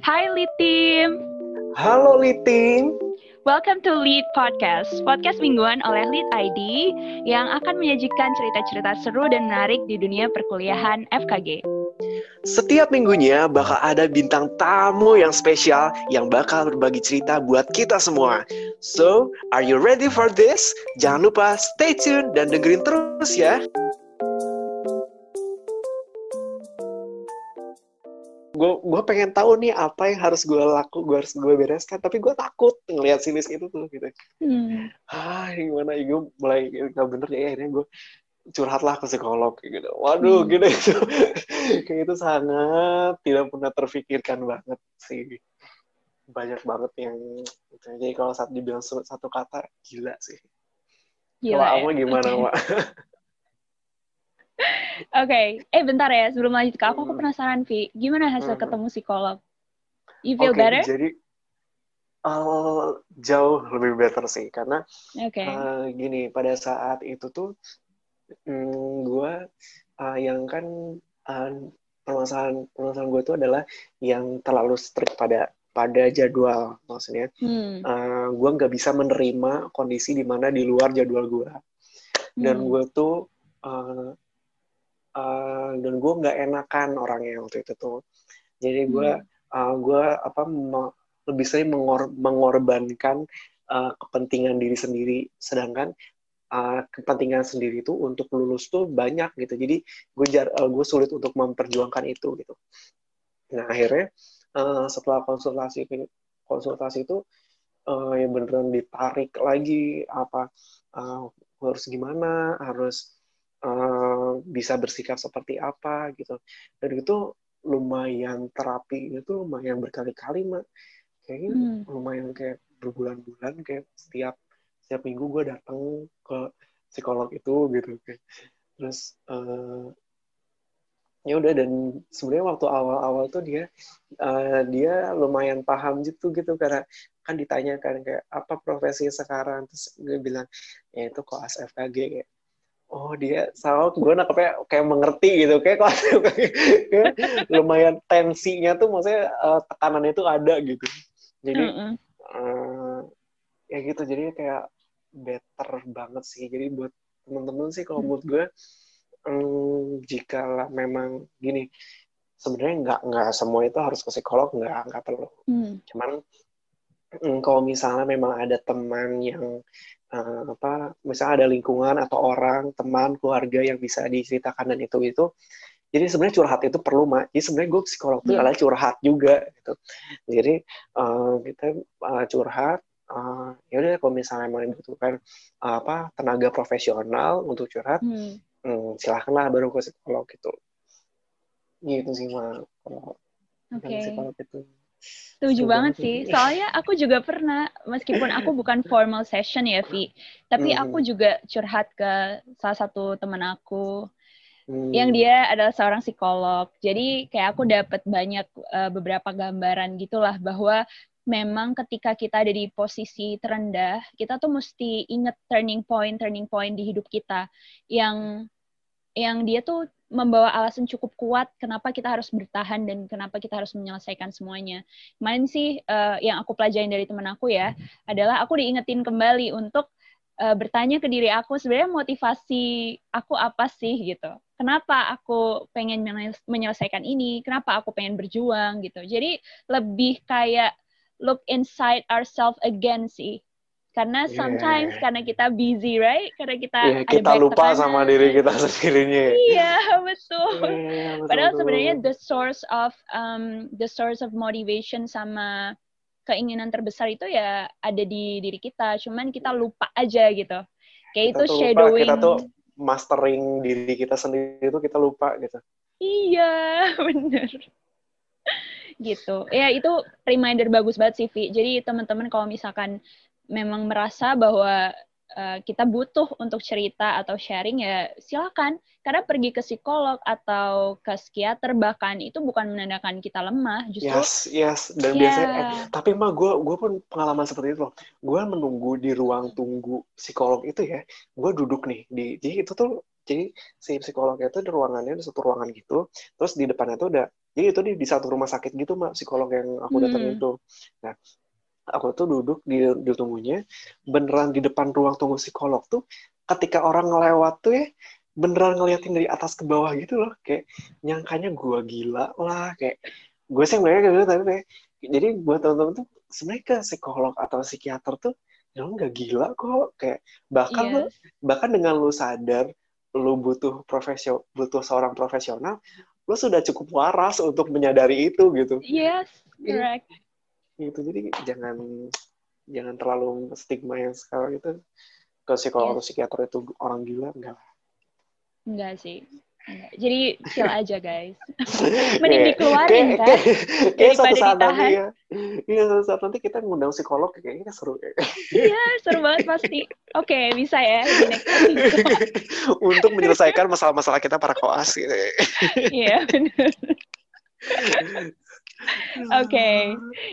Hai Lead Team. Halo Liting. Welcome to Lead Podcast, podcast mingguan oleh Lead ID yang akan menyajikan cerita-cerita seru dan menarik di dunia perkuliahan FKG. Setiap minggunya bakal ada bintang tamu yang spesial yang bakal berbagi cerita buat kita semua. So, are you ready for this? Jangan lupa stay tune dan dengerin terus ya. Gue gue pengen tahu nih apa yang harus gue laku gue harus gue bereskan tapi gue takut ngelihat si list itu tuh gitu Hmm. ah gimana ya gue mulai nggak bener ya akhirnya gue curhatlah ke psikolog gitu waduh Hmm. gitu itu kayak itu sangat tidak pernah terfikirkan banget sih banyak banget yang gitu. jadi kalau saat dibilang satu kata gila sih Gila kalau ya. Gimana. Mak? Oke, eh bentar ya sebelum lanjut ke aku, aku Hmm. penasaran Vi, gimana hasil Hmm. ketemu psikolog? You feel Oke, better? jadi eh, jauh lebih better sih karena Oke. Eh, gini, pada saat itu tuh mm, gue eh, yang kan eh, permasalahan permasalahan gue itu adalah yang terlalu strict pada pada jadwal maksudnya Hmm. eh, gue nggak bisa menerima kondisi di mana di luar jadwal gue dan Hmm. gue tuh eh, eh, dan gue nggak enakan orangnya waktu itu tuh. Jadi gue Hmm. gue apa me- lebih sering mengor- mengorbankan eh, kepentingan diri sendiri. Sedangkan eh, kepentingan sendiri itu untuk lulus tuh banyak gitu. Jadi gue jar gue sulit untuk memperjuangkan itu gitu. Nah akhirnya eh, setelah konsultasi konsultasi itu eh, ya beneran ditarik lagi apa eh, harus gimana harus eh, bisa bersikap seperti apa gitu. Dan itu lumayan terapi itu lumayan berkali-kali mak. Kayaknya Hmm. lumayan kayak berbulan-bulan kayak setiap setiap minggu gue datang ke psikolog itu gitu. Kayak terus eh, ya udah dan sebenarnya waktu awal-awal tuh dia eh, dia lumayan paham gitu gitu. Karena kan ditanyakan kayak apa profesi sekarang? Terus gue bilang ya itu koas FKG kayak oh dia sama gue nangkepnya kayak mengerti gitu. Kayak kayak lumayan tensinya tuh maksudnya eh, tekanannya tuh ada gitu. Jadi Mm-mm. eh, ya gitu. Jadi kayak better banget sih. Jadi buat teman-teman sih kalau menurut gue em, jika memang gini sebenarnya nggak nggak semua itu harus ke psikolog nggak nggak perlu. Hmm. cuman mm, kalau misalnya memang ada teman yang eh, apa misalnya ada lingkungan atau orang teman keluarga yang bisa diceritakan dan itu itu. Jadi sebenarnya curhat itu perlu mak. Jadi sebenarnya gue psikolog itu Iya. adalah curhat juga gitu. Jadi eh, kita eh, curhat eh, ya udah kalau misalnya memang dibutuhkan eh, apa tenaga profesional untuk curhat Hmm. hmm, silahkanlah baru ke psikolog gitu. Gitu sih mak kalau dengan psikolog itu Setuju banget sih. Soalnya aku juga pernah, meskipun aku bukan formal session ya, Vi. Tapi Mhm. aku juga curhat ke salah satu teman aku Hmm. yang dia adalah seorang psikolog. Jadi kayak aku dapat banyak eh, beberapa gambaran gitulah bahwa memang ketika kita ada di posisi terendah, kita tuh mesti inget turning point turning point di hidup kita yang yang dia tuh membawa alasan cukup kuat kenapa kita harus bertahan dan kenapa kita harus menyelesaikan semuanya. Kemarin sih eh, yang aku pelajarin dari teman aku ya adalah aku diingetin kembali untuk eh, bertanya ke diri aku sebenarnya motivasi aku apa sih gitu. Kenapa aku pengen menyel- menyelesaikan ini? Kenapa aku pengen berjuang gitu. Jadi lebih kayak look inside ourselves again sih. Karena Yeah. sometimes karena kita busy, right? Karena kita Iya, ada kita lupa tekanan. sama diri kita sendirinya ya. Iya, betul. Iya, betul, Padahal betul, sebenarnya the source of um, the source of motivation sama keinginan terbesar itu ya ada di diri kita. Cuman kita lupa aja gitu. Kayak Kita itu tuh lupa, shadowing. kita tuh mastering diri kita sendiri itu kita lupa gitu. Iya, bener. Gitu. Ya itu reminder bagus banget sih, Vi. Jadi teman-teman kalau misalkan memang merasa bahwa uh, kita butuh untuk cerita atau sharing ya silakan. Karena pergi ke psikolog atau ke psikiater bahkan itu bukan menandakan kita lemah, justru Yes, yes. Dan Iya. biasanya, eh, tapi mah gue gue pun pengalaman seperti itu loh. Gue menunggu di ruang tunggu psikolog itu ya. Gue duduk nih di, jadi itu tuh jadi si psikolognya itu di ruangannya di satu ruangan gitu. Terus di depannya tuh udah, jadi itu di, di satu rumah sakit gitu mak psikolog yang aku datang hmm. itu nah aku tuh duduk di, di tunggunya beneran di depan ruang tunggu psikolog tuh ketika orang ngelewat tuh ya beneran ngeliatin dari atas ke bawah gitu loh. Kayak nyangkanya gue gila lah kayak gue sih mereka gitu tapi kayak jadi buat teman-teman tuh sebenarnya ke psikolog atau psikiater tuh ya nggak gila kok. Kayak bahkan yes. lu bahkan dengan lu sadar lu butuh profesional butuh seorang profesional lu sudah cukup waras untuk menyadari itu gitu. Yes correct gitu jadi jangan jangan terlalu stigma yang sekarang itu ke psikolog atau psikiater itu orang gila enggak enggak sih jadi chill aja guys. Mending dikeluarin kan. Kayak, kayak suatu saat nanti ya. Iya suatu saat nanti kita ngundang psikolog kayaknya seru ya. iya seru banget pasti. Oke okay, bisa ya Untuk menyelesaikan masalah-masalah kita para koas gitu. Iya benar. Oke, okay.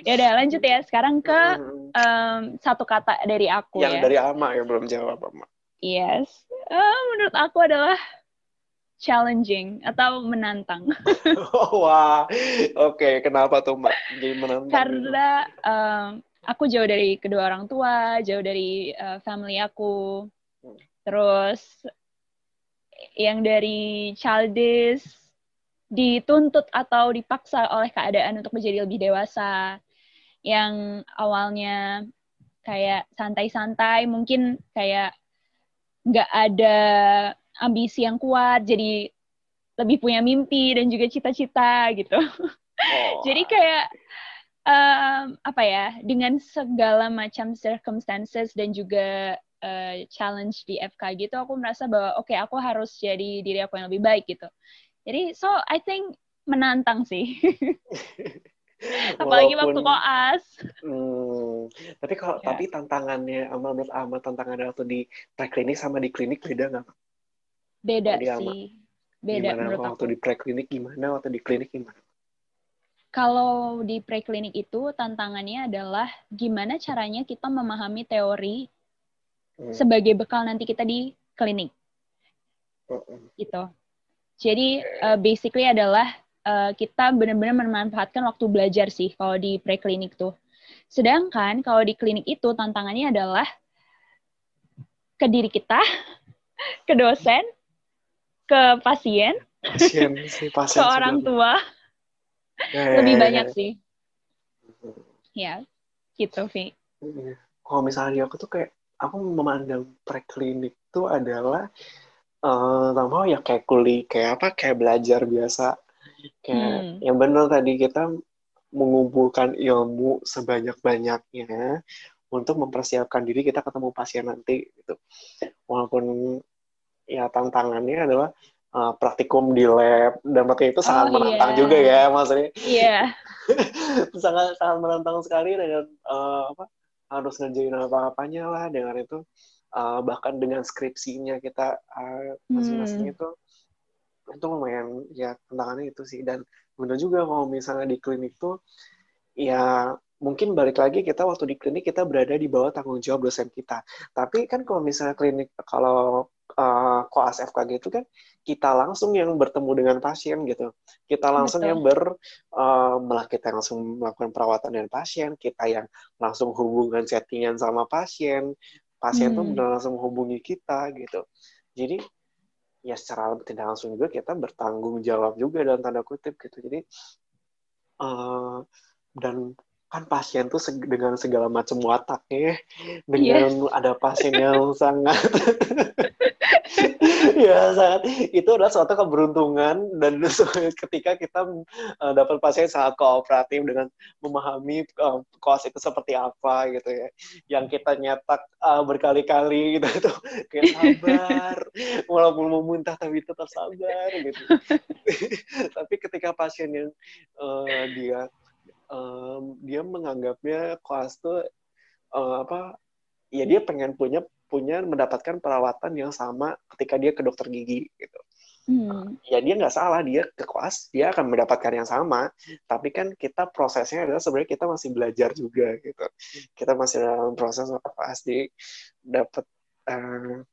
ya udah lanjut ya. Sekarang ke um, satu kata dari aku yang ya. Dari Ama yang belum jawab Ama. Yes, uh, menurut aku adalah challenging atau menantang. oh, wah, oke. Okay. Kenapa tuh Mbak? Jadi menantang. Karena um, aku jauh dari kedua orang tua, jauh dari uh, family aku. Terus yang dari childish dituntut atau dipaksa oleh keadaan untuk menjadi lebih dewasa. Yang awalnya kayak santai-santai, mungkin kayak nggak ada ambisi yang kuat, jadi lebih punya mimpi dan juga cita-cita gitu. Oh. jadi kayak um, apa ya, dengan segala macam circumstances dan juga uh, challenge di FK gitu, aku merasa bahwa oke okay, aku harus jadi diri aku yang lebih baik gitu. Jadi so I think menantang sih. Apalagi Walaupun, waktu koas. Hmm, tapi kalau ya. tapi tantangannya menurut Ahmad tantangannya waktu di preklinik sama di klinik beda nggak? Beda sih. Beda gimana menurut waktu aku. di preklinik gimana, waktu di klinik gimana? Kalau di preklinik itu tantangannya adalah gimana caranya kita memahami teori hmm. sebagai bekal nanti kita di klinik. Hmm. Gitu. Jadi uh, basically adalah uh, kita benar-benar memanfaatkan waktu belajar sih kalau di preklinik tuh. Sedangkan kalau di klinik itu tantangannya adalah ke diri kita, ke dosen, ke pasien, pasien si pasien ke orang tua, ya, ya, lebih ya, banyak ya. sih. Ya, gitu, Vi. Iya. Kalau misalnya aku tuh kayak, aku memandang preklinik itu adalah uh, sama ya kayak kuliah, kayak apa, kayak belajar biasa. Kayak hmm. yang benar tadi kita mengumpulkan ilmu sebanyak-banyaknya untuk mempersiapkan diri kita ketemu pasien nanti gitu. Walaupun ya tantangannya adalah uh, praktikum di lab dan berarti itu sangat oh, menantang yeah. juga ya maksudnya. Iya. Yeah. sangat sangat menantang sekali dengan uh, apa harus ngerjain apa-apanya lah dengan itu uh, bahkan dengan skripsinya kita uh, masing-masing hmm. itu itu lumayan ya tantangannya itu sih dan benar juga kalau misalnya di klinik tuh ya mungkin balik lagi kita waktu di klinik kita berada di bawah tanggung jawab dosen kita tapi kan kalau misalnya klinik kalau uh, koas FKG itu kan kita langsung yang bertemu dengan pasien gitu. Kita langsung Betul. yang ber uh, malah kita langsung melakukan perawatan dengan pasien, kita yang langsung hubungan settingan sama pasien, pasien hmm. tuh benar langsung menghubungi kita gitu. Jadi ya secara tidak langsung juga kita bertanggung jawab juga dalam tanda kutip gitu. Jadi uh, dan kan pasien tuh dengan segala macam wataknya dengan yes. ada pasien yang sangat ya sangat. Itu adalah suatu keberuntungan dan ketika kita uh, dapat pasien sangat kooperatif dengan memahami uh, koas itu seperti apa gitu ya. Yang kita nyetak uh, berkali-kali gitu itu kayak sabar. Walaupun mau muntah tapi tetap sabar gitu. Tapi ketika pasien yang uh, dia um, dia menganggapnya koas tuh uh, apa ya dia pengen punya punya mendapatkan perawatan yang sama ketika dia ke dokter gigi gitu. Hmm. Ya dia nggak salah dia ke koas dia akan mendapatkan yang sama, tapi kan kita prosesnya adalah sebenarnya kita masih belajar juga gitu. Kita masih dalam proses pasti dapat uh,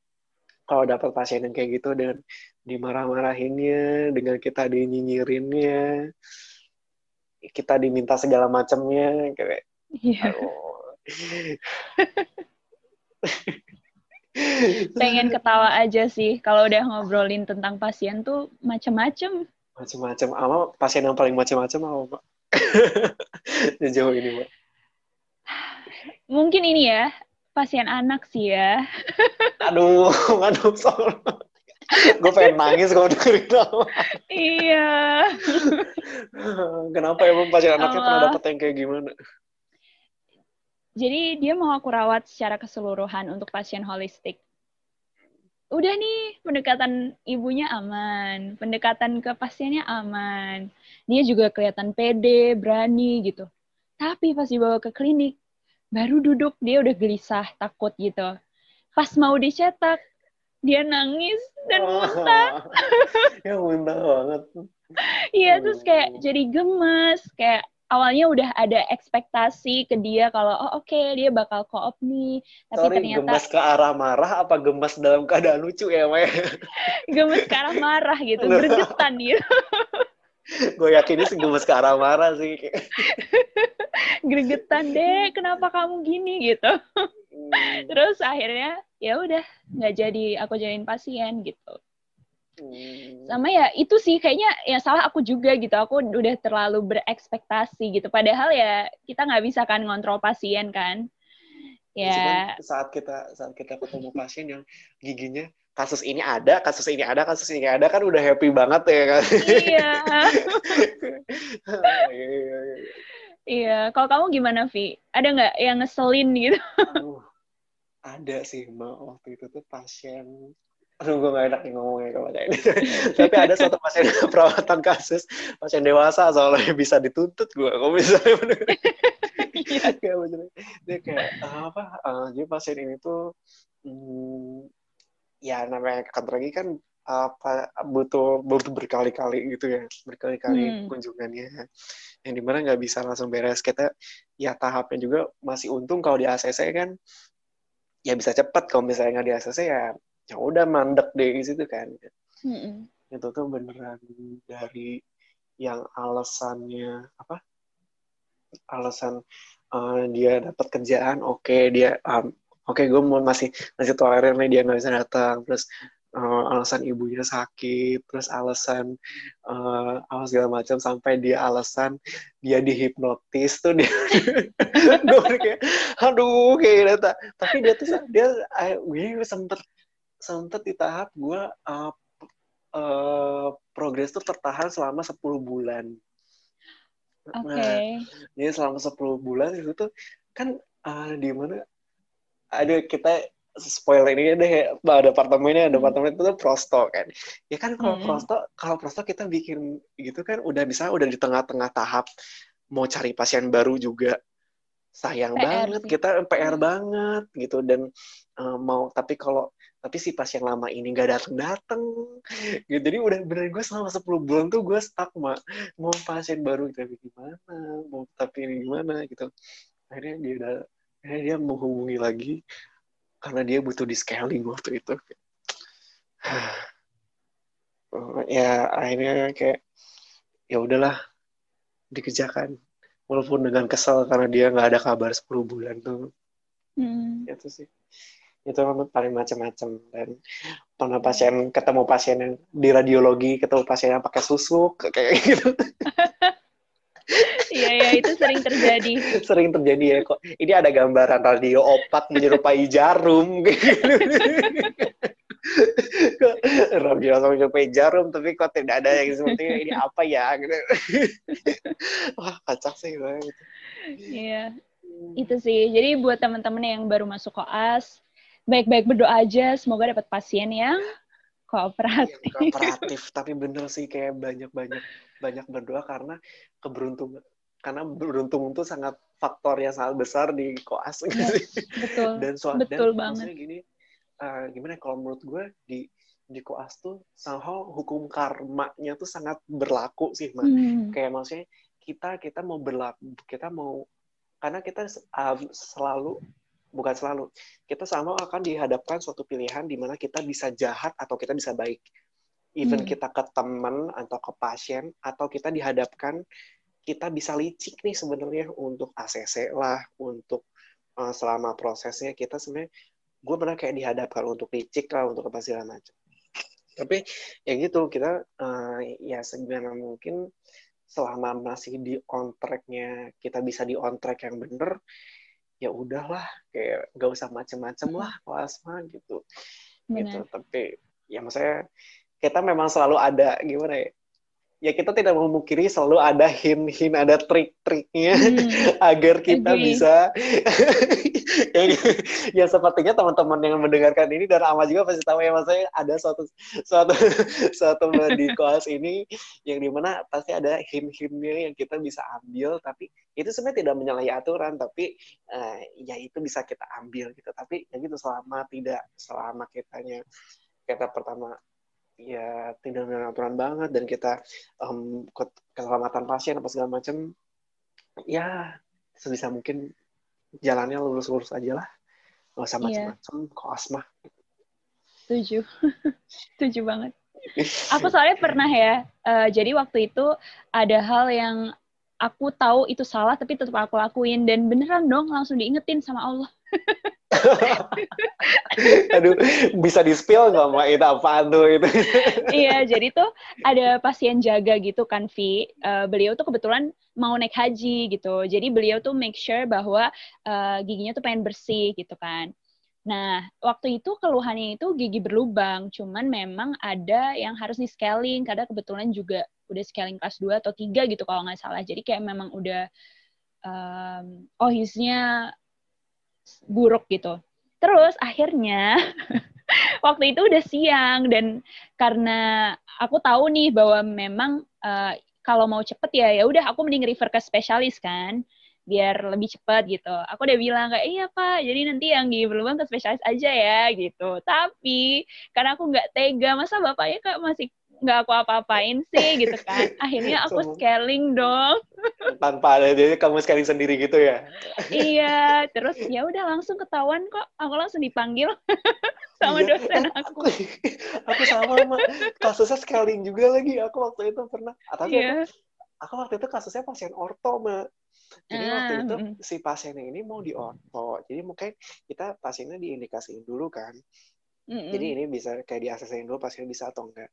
kalau dapat pasien yang kayak gitu dengan dimarah-marahinnya, dengan kita dinyinyirinnya, kita diminta segala macamnya kayak Iya. Pengen ketawa aja sih kalau udah ngobrolin tentang pasien tuh macem-macem. Macem-macem. Ama pasien yang paling macem-macem apa, Pak? Sejauh ini, Pak. Mungkin ini ya, pasien anak sih ya. aduh, aduh, soal. gue pengen nangis kalau dengerin nama. iya. Kenapa emang pasien anaknya pernah dapet yang kayak gimana? Jadi dia mau aku rawat secara keseluruhan untuk pasien holistik. Udah nih, pendekatan ibunya aman, pendekatan ke pasiennya aman. Dia juga kelihatan pede, berani gitu. Tapi pas dibawa ke klinik, baru duduk dia udah gelisah, takut gitu. Pas mau dicetak, dia nangis dan muntah. ya muntah banget. Iya, terus kayak jadi gemes, kayak awalnya udah ada ekspektasi ke dia kalau oh oke okay, dia bakal koop nih. Tapi Sorry, ternyata gemes ke arah marah apa gemes dalam keadaan lucu ya Maya? gemes ke arah marah gitu bergetan gitu gue yakin ini gemes ke arah marah sih. Gregetan deh kenapa kamu gini? gitu. Hmm. terus akhirnya ya udah nggak jadi aku jadiin pasien gitu Hmm. Sama ya itu sih kayaknya ya salah aku juga gitu. Aku udah terlalu berekspektasi gitu. Padahal ya kita nggak bisa kan ngontrol pasien kan. Ya. saat kita saat kita ketemu pasien yang giginya kasus ini ada, kasus ini ada, kasus ini ada kan udah happy banget ya kan. Iya. iya. Kalau kamu gimana Vi? Ada nggak yang ngeselin gitu? Aduh, ada sih mbak waktu itu tuh pasien Aduh, gue gak enak nih ngomongnya kalau kayak ini. Tapi ada suatu pasien perawatan kasus, pasien dewasa soalnya bisa dituntut gue. Kalau misalnya bener. Iya. dia kayak, apa, uh, jadi pasien ini tuh, hmm, ya namanya lagi kan apa butuh butuh berkali-kali gitu ya berkali-kali hmm. kunjungannya yang di mana nggak bisa langsung beres kita ya tahapnya juga masih untung kalau di ACC kan ya bisa cepat kalau misalnya nggak di ACC ya ya udah mandek deh di situ kan. Mm-hmm. itu tuh beneran dari yang alasannya apa? Alasan uh, dia dapat kerjaan oke okay, dia um, oke okay, gue mau masih masih tolerir nih dia nggak bisa datang. Terus uh, alasan ibunya sakit terus alasan uh, apa segala macam sampai dia alasan dia dihipnotis tuh dia gue kayak aduh kayak data tapi dia tuh dia gue sempet sempat di tahap gue uh, uh, progres tuh tertahan selama 10 bulan. Oke. Okay. Nah, jadi selama 10 bulan itu tuh kan uh, di mana ada kita spoiler ini deh ada apartemennya ada hmm. apartemen itu tuh prosto kan ya kan kalau hmm. prosto kalau prosto kita bikin gitu kan udah bisa udah di tengah-tengah tahap mau cari pasien baru juga sayang PR banget sih. kita PR hmm. banget gitu dan uh, mau tapi kalau tapi si pasien lama ini nggak datang datang gitu. Jadi udah bener gue selama 10 bulan tuh gue stuck mak. Mau pasien baru tapi gimana? Mau tapi ini gimana gitu. Akhirnya dia udah akhirnya dia menghubungi lagi karena dia butuh di scaling waktu itu. Ya akhirnya kayak ya udahlah dikerjakan. Walaupun dengan kesal karena dia nggak ada kabar 10 bulan tuh. Hmm. itu sih itu paling macam-macam dan pernah pasien ketemu pasien yang di radiologi ketemu pasien yang pakai susuk kayak gitu Iya ya itu sering terjadi. Sering terjadi ya kok. Ini ada gambaran radio opat menyerupai jarum radio menyerupai jarum tapi kok tidak ada yang seperti ini apa ya gitu. Wah kacak sih banget. Iya. Itu sih. Jadi buat teman-teman yang baru masuk koas baik-baik berdoa aja semoga dapat pasien yang kooperatif. Yang kooperatif, tapi bener sih kayak banyak-banyak banyak berdoa karena keberuntungan karena beruntung itu sangat faktor yang sangat besar di koas yes, iya, betul dan soal betul dan banget gini uh, gimana ya, kalau menurut gue di di koas tuh somehow hukum karmanya tuh sangat berlaku sih mah hmm. kayak maksudnya kita kita mau berlaku kita mau karena kita uh, selalu bukan selalu kita sama akan dihadapkan suatu pilihan di mana kita bisa jahat atau kita bisa baik even hmm. kita ke teman atau ke pasien atau kita dihadapkan kita bisa licik nih sebenarnya untuk ACC lah, untuk uh, selama prosesnya kita sebenarnya gue pernah kayak dihadapkan untuk licik lah, untuk apa segala macam. Tapi ya gitu kita uh, ya segimana mungkin selama masih di on tracknya kita bisa di on track yang bener ya udahlah kayak gak usah macem-macem lah kelas mah gitu. Benar. gitu tapi ya maksudnya kita memang selalu ada gimana ya ya kita tidak memungkiri selalu ada hint-hint, ada trik-triknya hmm. agar kita Agree. bisa ya, ya sepertinya teman-teman yang mendengarkan ini dan Ama juga pasti tahu ya maksudnya ada suatu suatu suatu di kelas ini yang di mana pasti ada hint-hintnya yang kita bisa ambil tapi itu sebenarnya tidak menyalahi aturan tapi uh, ya itu bisa kita ambil gitu tapi ya gitu selama tidak selama kitanya kita pertama ya tidak dengan aturan banget dan kita um, keselamatan pasien apa segala macam ya sebisa mungkin jalannya lurus-lurus aja lah. Nggak usah iya. macam-macam yeah. kok asma setuju. Setuju banget. Aku soalnya pernah ya uh, jadi waktu itu ada hal yang aku tahu itu salah tapi tetap aku lakuin. Dan beneran dong langsung diingetin sama Allah Aduh, bisa di spill nggak mbak itu apa tuh itu? iya, jadi tuh ada pasien jaga gitu kan, Vi. Uh, beliau tuh kebetulan mau naik haji gitu. Jadi beliau tuh make sure bahwa uh, giginya tuh pengen bersih gitu kan. Nah, waktu itu keluhannya itu gigi berlubang, cuman memang ada yang harus di scaling karena kebetulan juga udah scaling kelas 2 atau 3 gitu kalau nggak salah. Jadi kayak memang udah um, oh hisnya buruk gitu. Terus akhirnya waktu itu udah siang dan karena aku tahu nih bahwa memang uh, kalau mau cepet ya ya udah aku mending refer ke spesialis kan biar lebih cepat gitu. Aku udah bilang kayak iya pak, jadi nanti yang di berlubang ke spesialis aja ya gitu. Tapi karena aku nggak tega, masa bapaknya kak masih nggak aku apa-apain sih gitu kan. Akhirnya aku scaling dong. Tanpa ada jadi kamu scaling sendiri gitu ya? iya, terus ya udah langsung ketahuan kok. Aku langsung dipanggil sama iya, dosen aku. aku. Aku sama sama kasusnya scaling juga lagi. Aku waktu itu pernah. Ah, tapi yeah. aku, aku waktu itu kasusnya pasien orto, Mbak. Jadi waktu ah, itu si pasiennya ini mau di orto. Jadi mungkin kita pasiennya diindikasiin dulu kan. Mm -mm. Jadi ini bisa kayak di ACC dulu pasiennya bisa atau enggak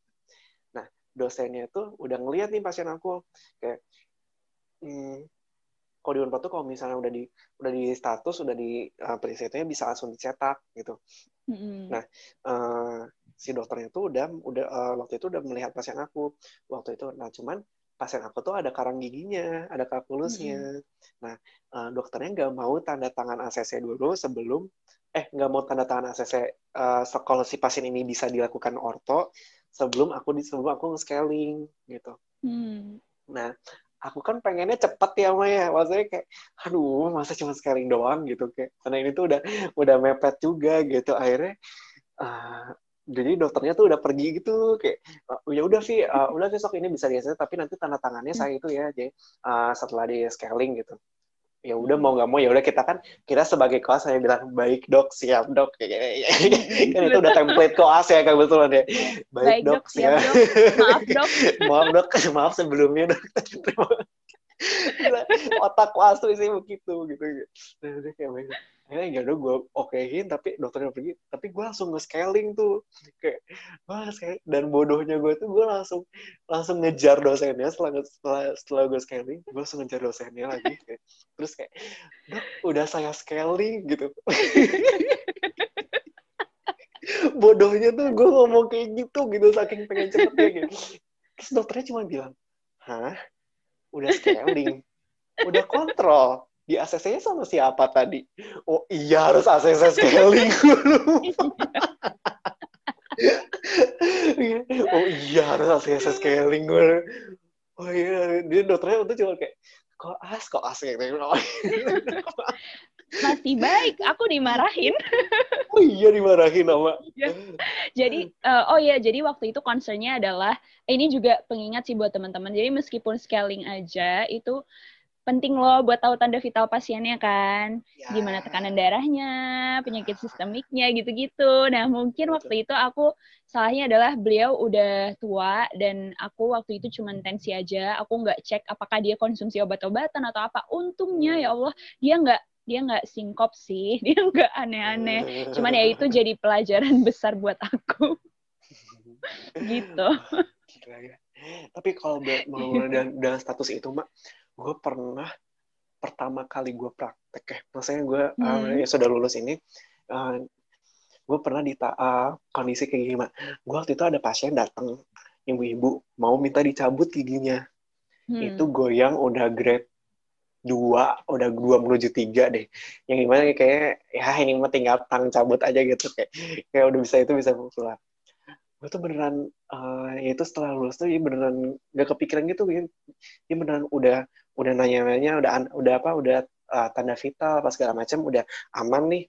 dosennya tuh udah ngeliat nih pasien aku kayak hmm, kalau di Unpad tuh kalau misalnya udah di udah di status udah di uh, presetnya bisa langsung dicetak gitu. Mm-hmm. Nah uh, si dokternya tuh udah udah uh, waktu itu udah melihat pasien aku waktu itu. Nah cuman pasien aku tuh ada karang giginya, ada kalkulusnya. Mm-hmm. Nah uh, dokternya nggak mau tanda tangan ACC dulu sebelum eh nggak mau tanda tangan ACC uh, kalau si pasien ini bisa dilakukan orto sebelum aku di sebelum aku scaling gitu. Hmm. Nah, aku kan pengennya cepet ya Maya, maksudnya kayak, aduh masa cuma scaling doang gitu kayak, karena ini tuh udah udah mepet juga gitu akhirnya. Uh, jadi dokternya tuh udah pergi gitu kayak oh, ya udah sih uh, udah besok ini bisa dihasilkan tapi nanti tanda tangannya saya itu ya jadi uh, setelah di scaling gitu ya udah mau nggak mau ya udah kita kan kita sebagai kelas saya bilang baik dok siap dok. Kayak kan itu udah template kelas ya kan betul ya. Baik, baik dok, dok siap dok. Maaf dok. Maaf dok. Maaf sebelumnya dok. Otak kelas tuh sih begitu gitu. Nah, udah kayak baik akhirnya ya udah gue okein tapi dokternya pergi tapi gue langsung nge-scaling tuh. Kayak wah dan bodohnya gue tuh gue langsung langsung ngejar dosennya setelah setelah, setelah gue scaling gue langsung ngejar dosennya lagi kayak, terus kayak dok udah saya scaling gitu. Bodohnya tuh gue ngomong kayak gitu gitu saking pengen cepetnya gitu terus dokternya cuma bilang hah? Udah scaling? Udah kontrol di ACC-nya sama siapa tadi? Oh iya harus ACC scaling dulu. oh iya harus ACC scaling dulu. Oh iya, dia dokternya untuk cuma kayak kok as kok as kayak gitu. Masih baik, aku dimarahin. oh iya dimarahin sama. Iya. Jadi uh, oh iya, jadi waktu itu concernnya adalah ini juga pengingat sih buat teman-teman. Jadi meskipun scaling aja itu penting loh buat tahu tanda vital pasiennya kan. Ya. Gimana tekanan darahnya, penyakit sistemiknya gitu-gitu. Nah, mungkin waktu itu aku salahnya adalah beliau udah tua dan aku waktu itu cuma tensi aja. Aku nggak cek apakah dia konsumsi obat-obatan atau apa. Untungnya ya Allah, dia nggak dia nggak singkop sih, dia nggak aneh-aneh. Cuman ya itu jadi pelajaran besar buat aku. gitu. Gila ya. Tapi kalau dengan, dengan status itu, Mak, gue pernah pertama kali gue praktek ya, maksudnya gue hmm. uh, ya sudah lulus ini, uh, gue pernah di uh, kondisi kayak Mak. Gue waktu itu ada pasien datang, ibu-ibu mau minta dicabut giginya. Hmm. Itu goyang udah grade dua udah dua menuju tiga deh yang gimana kayak ya ini mah tinggal tang cabut aja gitu kayak kayak udah bisa itu bisa pulang gue tuh beneran uh, ya itu setelah lulus tuh ya beneran gak kepikiran gitu ya, ya beneran udah udah nanya-nanya udah udah apa udah uh, tanda vital apa segala macam udah aman nih.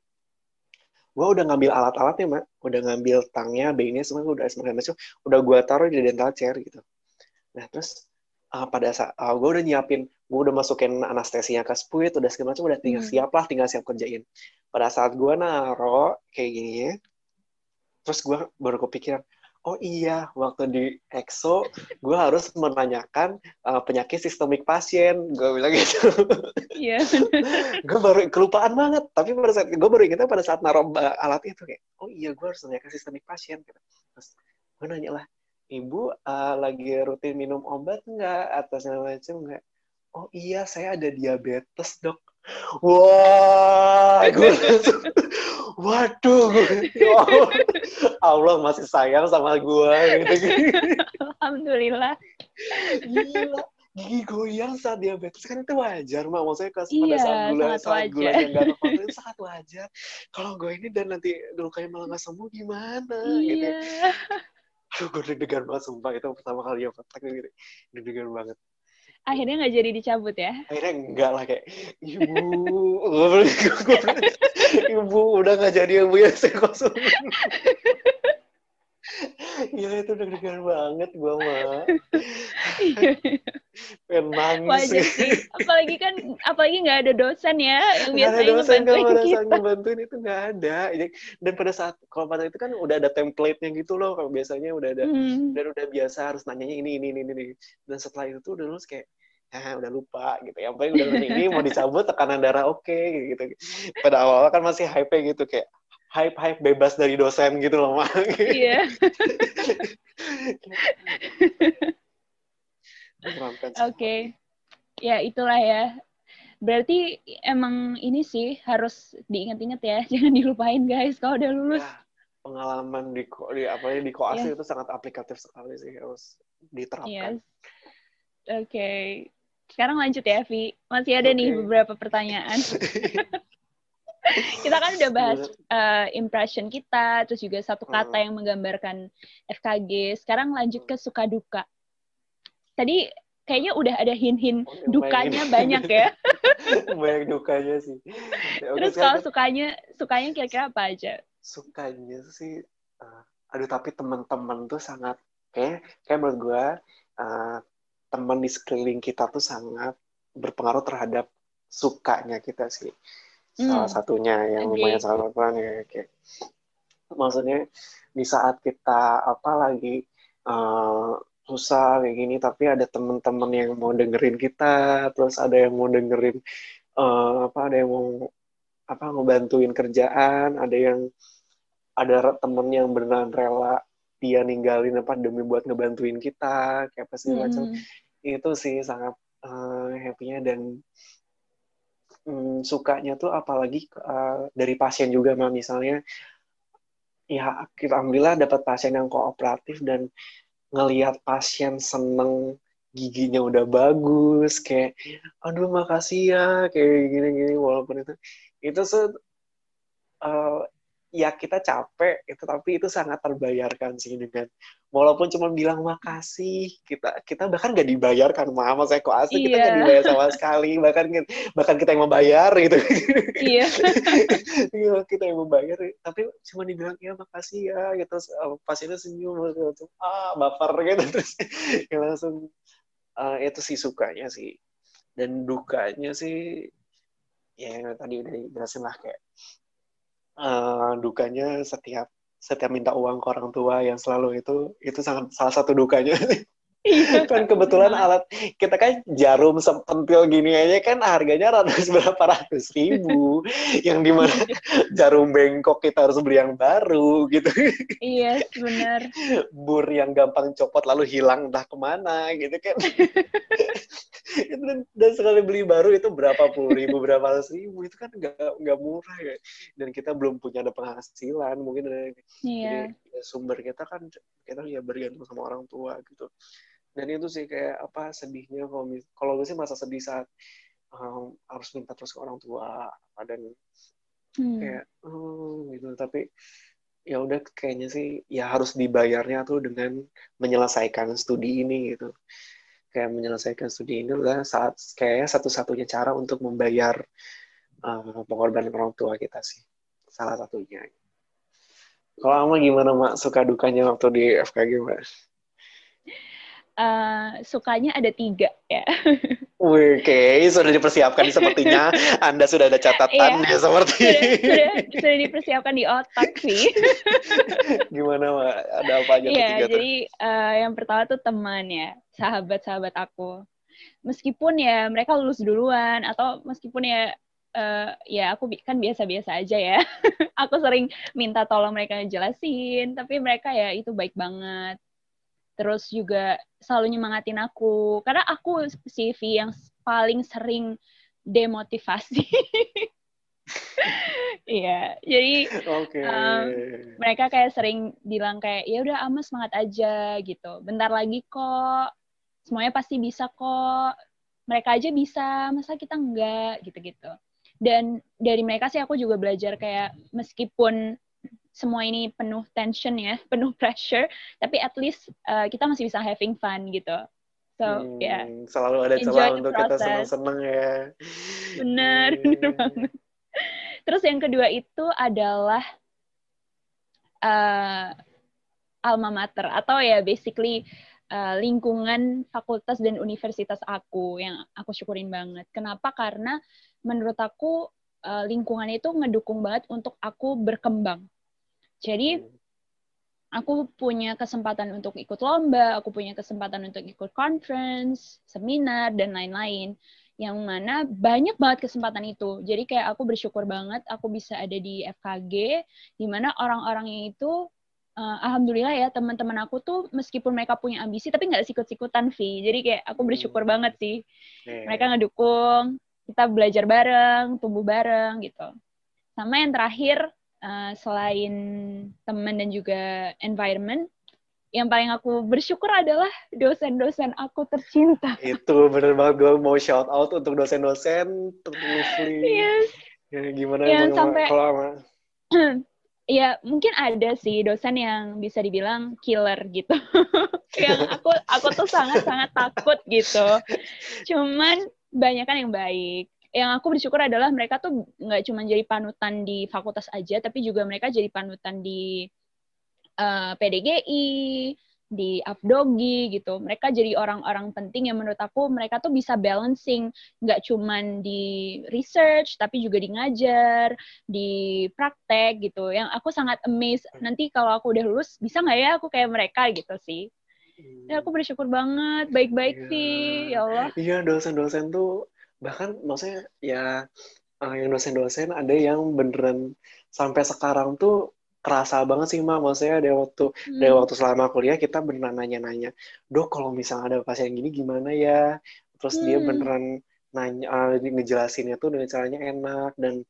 Gue udah ngambil alat-alatnya mak. Udah ngambil tangnya B-nya semua udah segala macam udah gue taruh di dental chair gitu. Nah terus uh, pada saat uh, gue udah nyiapin gue udah masukin anestesinya ke spuit udah segala macam udah tinggal hmm. siap lah tinggal siap kerjain. Pada saat gue naro kayak gini ya terus gue baru kepikiran oh iya waktu di EXO gue harus menanyakan uh, penyakit sistemik pasien. Gue bilang gitu. Iya. Gue baru kelupaan banget. Tapi pada saat gue baru ingetnya pada saat naruh uh, alat itu kayak oh iya gue harus menanyakan sistemik pasien gitu. terus gue nanya lah ibu uh, lagi rutin minum obat nggak? Atau segala macam nggak oh iya saya ada diabetes dok. Wah gue langsung waduh. Ya Allah. Masih sayang sama gue gitu. Alhamdulillah. Gila. Gigi goyang saat diabetes. Kan itu wajar mak. Maksudnya pas iya, pada saat gula saat gula yang nggak normal itu sangat wajar. Kalau gue ini dan nanti lukanya malah nggak sembuh gimana? Gitu. Iya. gitu aduh gue deg-degan banget sumpah. Itu pertama kali yang praktek gitu. Deg-degan banget akhirnya nggak jadi dicabut ya? Akhirnya enggak lah kayak ibu ibu udah nggak jadi ibu yang saya Iya itu deg-degan banget gue mah. Pengen nangis. Wajar sih. Apalagi kan, apalagi nggak ada dosen ya yang biasanya ada dosen kalau pada saat ngebantuin itu nggak ada. Dan pada saat kalau pada itu kan udah ada template-nya gitu loh. Kalau biasanya udah ada, hmm. dan udah biasa harus nanyanya ini, ini, ini, ini. Dan setelah itu tuh udah lulus kayak, ah udah lupa gitu ya. Yang udah ini mau dicabut tekanan darah oke okay, gitu. Pada awal kan masih hype gitu kayak hype hype bebas dari dosen gitu loh mak. Iya. Oke, okay. ya itulah ya. Berarti emang ini sih harus diingat-ingat ya, jangan dilupain guys kalau udah lulus. Ya, pengalaman di, di apa ya di koas yeah. itu sangat aplikatif sekali sih harus diterapkan. Yes. Oke, okay. sekarang lanjut ya Vi. Masih ada okay. nih beberapa pertanyaan. kita kan udah bahas uh, impression kita, terus juga satu kata hmm. yang menggambarkan FKG. Sekarang lanjut ke suka duka. Tadi kayaknya udah ada hin-hin oh, dukanya banyak ya. banyak dukanya sih. Terus kalau sukanya, sukanya kira-kira apa aja? Sukanya sih, uh, aduh tapi teman-teman tuh sangat, kayak, kayak menurut gue, uh, teman di sekeliling kita tuh sangat berpengaruh terhadap sukanya kita sih salah hmm. satunya yang lumayan sangat berperan ya kayak maksudnya di saat kita apa lagi uh, susah kayak gini tapi ada teman-teman yang mau dengerin kita terus ada yang mau dengerin uh, apa ada yang mau apa ngebantuin kerjaan ada yang ada temen yang beneran rela dia ninggalin apa demi buat ngebantuin kita kayak apa sih hmm. macam itu sih sangat uh, happy-nya dan hmm, sukanya tuh apalagi uh, dari pasien juga mah misalnya ya kita alhamdulillah dapat pasien yang kooperatif dan ngelihat pasien seneng giginya udah bagus kayak aduh makasih ya kayak gini-gini walaupun itu itu se uh, ya kita capek itu tapi itu sangat terbayarkan sih dengan walaupun cuma bilang makasih kita kita bahkan nggak dibayarkan mama saya kok asli iya. kita nggak dibayar sama sekali. Bahkan bahkan kita yang membayar gitu. Iya. Iya kita yang membayar tapi cuma dibilang ya makasih ya gitu. Pas itu senyum gitu ah baper gitu. Terus ya langsung uh, itu sih sukanya sih. Dan dukanya sih ya yang tadi udah dijelasin lah kayak uh, dukanya setiap setiap minta uang ke orang tua yang selalu itu itu sangat salah satu dukanya. kan kebetulan alat kita kan jarum sepentil gini aja kan harganya ratus berapa ratus ribu. Yang di mana jarum bengkok kita harus beli yang baru gitu. Iya benar. Bur yang gampang copot lalu hilang entah ke mana gitu kan. Dan, dan sekali beli baru itu berapa puluh ribu berapa ratus ribu itu kan nggak nggak murah ya. Dan kita belum punya ada penghasilan mungkin. Iya. jadi ya sumber kita kan kita ya bergantung sama orang tua gitu dan itu sih kayak apa sedihnya kalau kalau gue sih masa sedih saat um, harus minta terus ke orang tua dan hmm. kayak oh, gitu. Tapi ya udah kayaknya sih ya harus dibayarnya tuh dengan menyelesaikan studi ini gitu. Kayak menyelesaikan studi ini adalah saat kayak satu-satunya cara untuk membayar uh, pengorbanan orang tua kita sih. Salah satunya. Kalau ama gimana mak? Suka dukanya waktu di FKG mak uh, sukanya ada tiga ya. Oke, okay. sudah dipersiapkan sepertinya. Anda sudah ada catatan ya seperti. Sudah, sudah, sudah dipersiapkan di otak sih. Gimana, Mak? Ada apa aja Iya, jadi uh, yang pertama tuh teman ya, sahabat-sahabat aku. Meskipun ya mereka lulus duluan atau meskipun ya uh, ya aku kan biasa-biasa aja ya. aku sering minta tolong mereka jelasin, tapi mereka ya itu baik banget terus juga selalu nyemangatin aku karena aku CV yang paling sering demotivasi Iya, jadi okay. um, mereka kayak sering bilang kayak ya udah ama semangat aja gitu. Bentar lagi kok, semuanya pasti bisa kok. Mereka aja bisa, masa kita enggak gitu-gitu. Dan dari mereka sih aku juga belajar kayak meskipun semua ini penuh tension ya, penuh pressure, tapi at least uh, kita masih bisa having fun gitu. So, hmm, ya. Yeah. Selalu ada celah untuk process. kita seneng-seneng ya. Bener, yeah. bener banget. Terus yang kedua itu adalah uh, alma mater atau ya basically uh, lingkungan fakultas dan universitas aku yang aku syukurin banget. Kenapa? Karena menurut aku uh, lingkungan itu ngedukung banget untuk aku berkembang. Jadi aku punya kesempatan untuk ikut lomba, aku punya kesempatan untuk ikut conference, seminar dan lain-lain. Yang mana banyak banget kesempatan itu. Jadi kayak aku bersyukur banget aku bisa ada di FKG di mana orang-orangnya itu uh, alhamdulillah ya teman-teman aku tuh meskipun mereka punya ambisi tapi nggak sikut-sikutan Vi. Jadi kayak aku bersyukur hmm. banget sih. Mereka ngedukung, kita belajar bareng, tumbuh bareng gitu. Sama yang terakhir uh, selain teman dan juga environment, yang paling aku bersyukur adalah dosen-dosen aku tercinta. Itu bener banget gue mau shout out untuk dosen-dosen terusli. Yes. Ya, gimana yang sampai kalau ya mungkin ada sih dosen yang bisa dibilang killer gitu. yang aku aku tuh sangat-sangat takut gitu. Cuman banyak kan yang baik yang aku bersyukur adalah mereka tuh nggak cuma jadi panutan di fakultas aja, tapi juga mereka jadi panutan di uh, eh, PDGI, di Afdogi gitu. Mereka jadi orang-orang penting yang menurut aku mereka tuh bisa balancing nggak cuma di research tapi juga di ngajar, di praktek gitu. Yang aku sangat amazed nanti kalau aku udah lulus bisa nggak ya aku kayak mereka gitu sih. Ya aku bersyukur banget, baik-baik yeah. sih, ya Allah. Iya, dosen-dosen tuh bahkan maksudnya ya uh, yang dosen-dosen ada yang beneran sampai sekarang tuh kerasa banget sih mak maksudnya ada waktu hmm. dari waktu selama kuliah kita beneran nanya-nanya dok kalau misalnya ada pasien gini gimana ya terus hmm. dia beneran nanya uh, ngejelasinnya tuh dengan caranya enak dan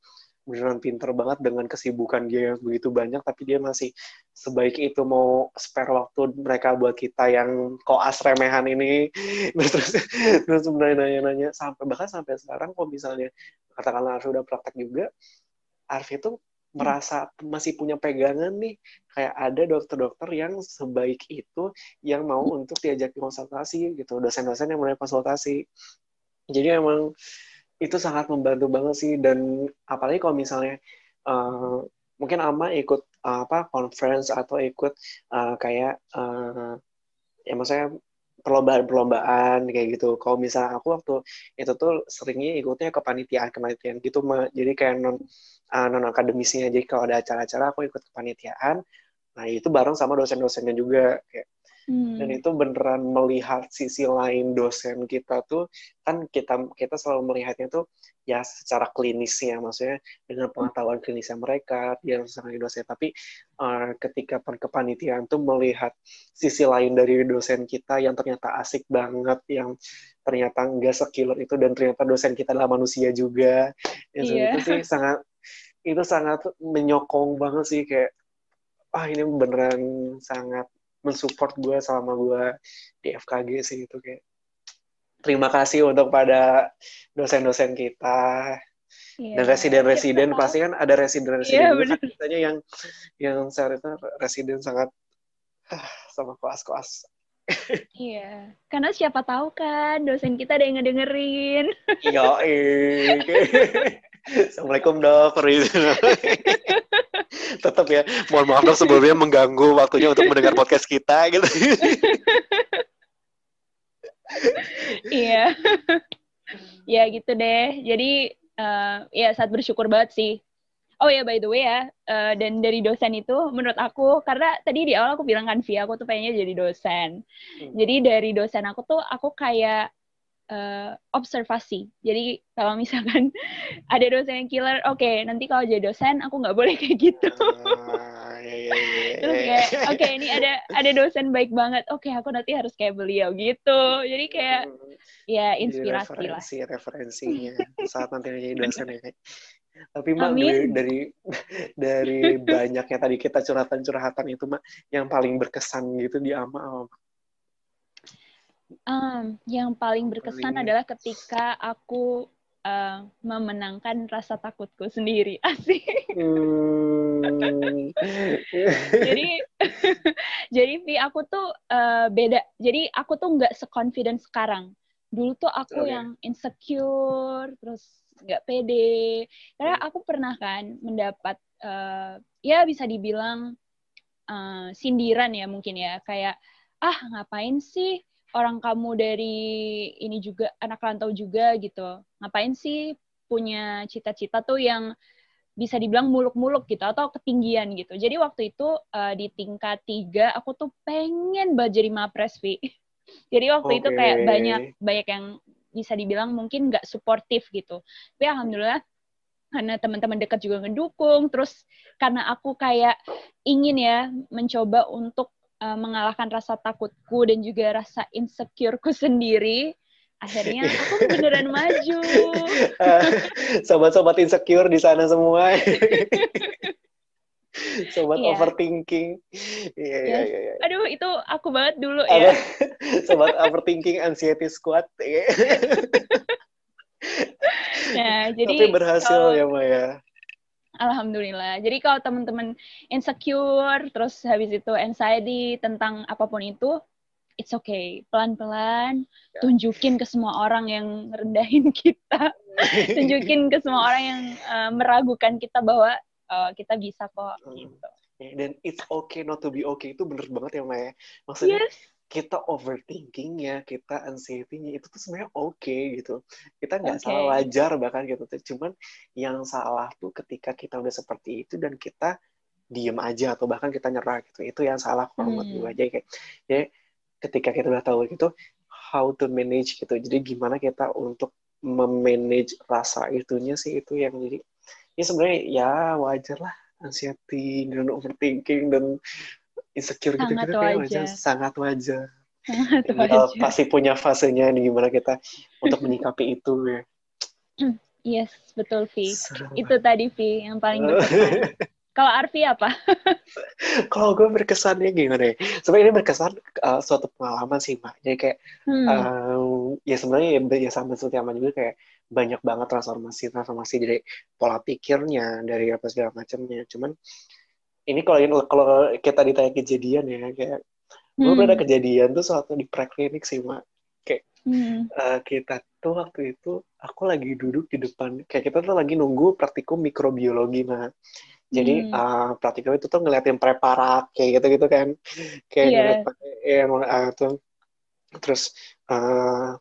beneran pinter banget dengan kesibukan dia yang begitu banyak tapi dia masih sebaik itu mau spare waktu mereka buat kita yang koas remehan ini. Terus terus nanya-nanya sampai bahkan sampai sekarang kok misalnya katakanlah Arfi udah praktek juga Arfi itu merasa masih punya pegangan nih kayak ada dokter-dokter yang sebaik itu yang mau untuk diajak konsultasi gitu dosen-dosen yang mulai konsultasi. Jadi emang itu sangat membantu banget sih dan apalagi kalau misalnya uh, mungkin ama ikut uh, apa conference atau ikut uh, kayak uh, ya maksudnya perlombaan-perlombaan kayak gitu. Kalau misalnya aku waktu itu tuh seringnya ikutnya kepanitiaan-kepanitiaan gitu, jadi kayak non uh, non akademisnya. Jadi kalau ada acara-acara aku ikut kepanitiaan. Nah itu bareng sama dosen-dosennya juga kayak Hmm. Dan itu beneran melihat sisi lain dosen kita tuh kan kita kita selalu melihatnya tuh ya secara klinisnya maksudnya dengan pengetahuan klinisnya mereka dia sangat dosen tapi uh, ketika kepanitiaan tuh melihat sisi lain dari dosen kita yang ternyata asik banget yang ternyata enggak sekiller itu dan ternyata dosen kita adalah manusia juga ya, yeah. itu sih sangat itu sangat menyokong banget sih kayak ah ini beneran sangat mensupport gue selama gue di FKG sih itu kayak terima kasih untuk pada dosen-dosen kita. Yeah. dan residen-residen yeah, pasti kan ada residen-residen yeah, juga kan yang yang saat itu residen sangat ah, sama koas-koas Iya, karena siapa tahu kan dosen kita ada yang ngedengerin. Iya, Assalamualaikum dok, Tetap ya, mohon maaf dok sebelumnya mengganggu waktunya untuk mendengar podcast kita gitu. iya, ya gitu deh. Jadi uh, ya saat bersyukur banget sih. Oh ya by the way ya, uh, dan dari dosen itu menurut aku karena tadi di awal aku bilang kan via aku tuh pengennya jadi dosen. Hmm. Jadi dari dosen aku tuh aku kayak uh, observasi. Jadi kalau misalkan ada dosen yang killer, oke okay, nanti kalau jadi dosen aku nggak boleh kayak gitu. Uh, iya, iya, iya, Terus kayak oke okay, ini ada ada dosen baik banget, oke okay, aku nanti harus kayak beliau gitu. Jadi kayak ya inspirasi jadi referensi, lah. Referensinya saat nanti jadi dosen ya. Tapi mak dari, dari dari banyaknya tadi kita curhatan-curhatan itu mak yang paling berkesan gitu di ama apa Um, yang paling berkesan paling... adalah ketika aku uh, memenangkan rasa takutku sendiri. Asik. Hmm. jadi jadi Vi aku tuh uh, beda. Jadi aku tuh nggak seconfident sekarang. Dulu tuh aku okay. yang insecure, terus nggak pede. Karena aku pernah kan mendapat uh, ya bisa dibilang uh, sindiran ya mungkin ya kayak ah ngapain sih orang kamu dari ini juga anak rantau juga gitu. Ngapain sih punya cita-cita tuh yang bisa dibilang muluk-muluk gitu atau ketinggian gitu. Jadi waktu itu uh, di tingkat tiga aku tuh pengen banget jadi mapres Vi. Jadi waktu okay. itu kayak banyak banyak yang bisa dibilang mungkin nggak suportif gitu. Tapi alhamdulillah karena teman-teman dekat juga ngedukung terus karena aku kayak ingin ya mencoba untuk uh, mengalahkan rasa takutku dan juga rasa insecureku sendiri. Akhirnya aku beneran maju. Sobat-sobat insecure di sana semua. Sobat yeah. overthinking. Iya yeah, iya iya. Aduh itu aku banget dulu ya. Sobat overthinking anxiety squad nah jadi tapi berhasil oh, ya Maya Alhamdulillah. Jadi kalau teman-teman insecure, terus habis itu anxiety tentang apa pun itu, it's okay. Pelan-pelan, ya. tunjukin ke semua orang yang rendahin kita. tunjukin ke semua orang yang uh, meragukan kita bahwa uh, kita bisa kok. Hmm. Gitu. Dan it's okay not to be okay itu bener banget ya Maya. Maksudnya yes kita overthinking ya, kita anxiety-nya itu tuh sebenarnya oke okay, gitu. Kita nggak okay. salah wajar bahkan gitu. Cuman yang salah tuh ketika kita udah seperti itu dan kita diem aja atau bahkan kita nyerah gitu. Itu yang salah kalau menurut gue aja kayak. Jadi ketika kita udah tahu gitu, how to manage gitu. Jadi gimana kita untuk memanage rasa itunya sih itu yang jadi ya sebenarnya ya wajar lah anxiety dan overthinking dan insecure gitu gitu kayak wajar sangat wajar sangat wajar. pasti punya fasenya nih gimana kita untuk menyikapi itu ya yes betul Vi itu tadi Vi yang paling berkesan kalau Arfi apa? Kalau gue berkesannya gimana ya? Sebenarnya ini berkesan uh, suatu pengalaman sih, Mak. Jadi kayak, hmm. uh, ya sebenarnya ya, ya sama seperti aman juga kayak banyak banget transformasi transformasi dari pola pikirnya, dari apa segala macamnya. Cuman ini kalau kalau kita ditanya kejadian ya kayak hmm. gue pernah kejadian tuh suatu di preklinik sih mak kayak hmm. uh, kita tuh waktu itu aku lagi duduk di depan kayak kita tuh lagi nunggu praktikum mikrobiologi mah jadi hmm. uh, praktikum itu tuh ngeliatin preparat kayak gitu gitu kan kayak yeah. ngeliat uh, tuh terus uh,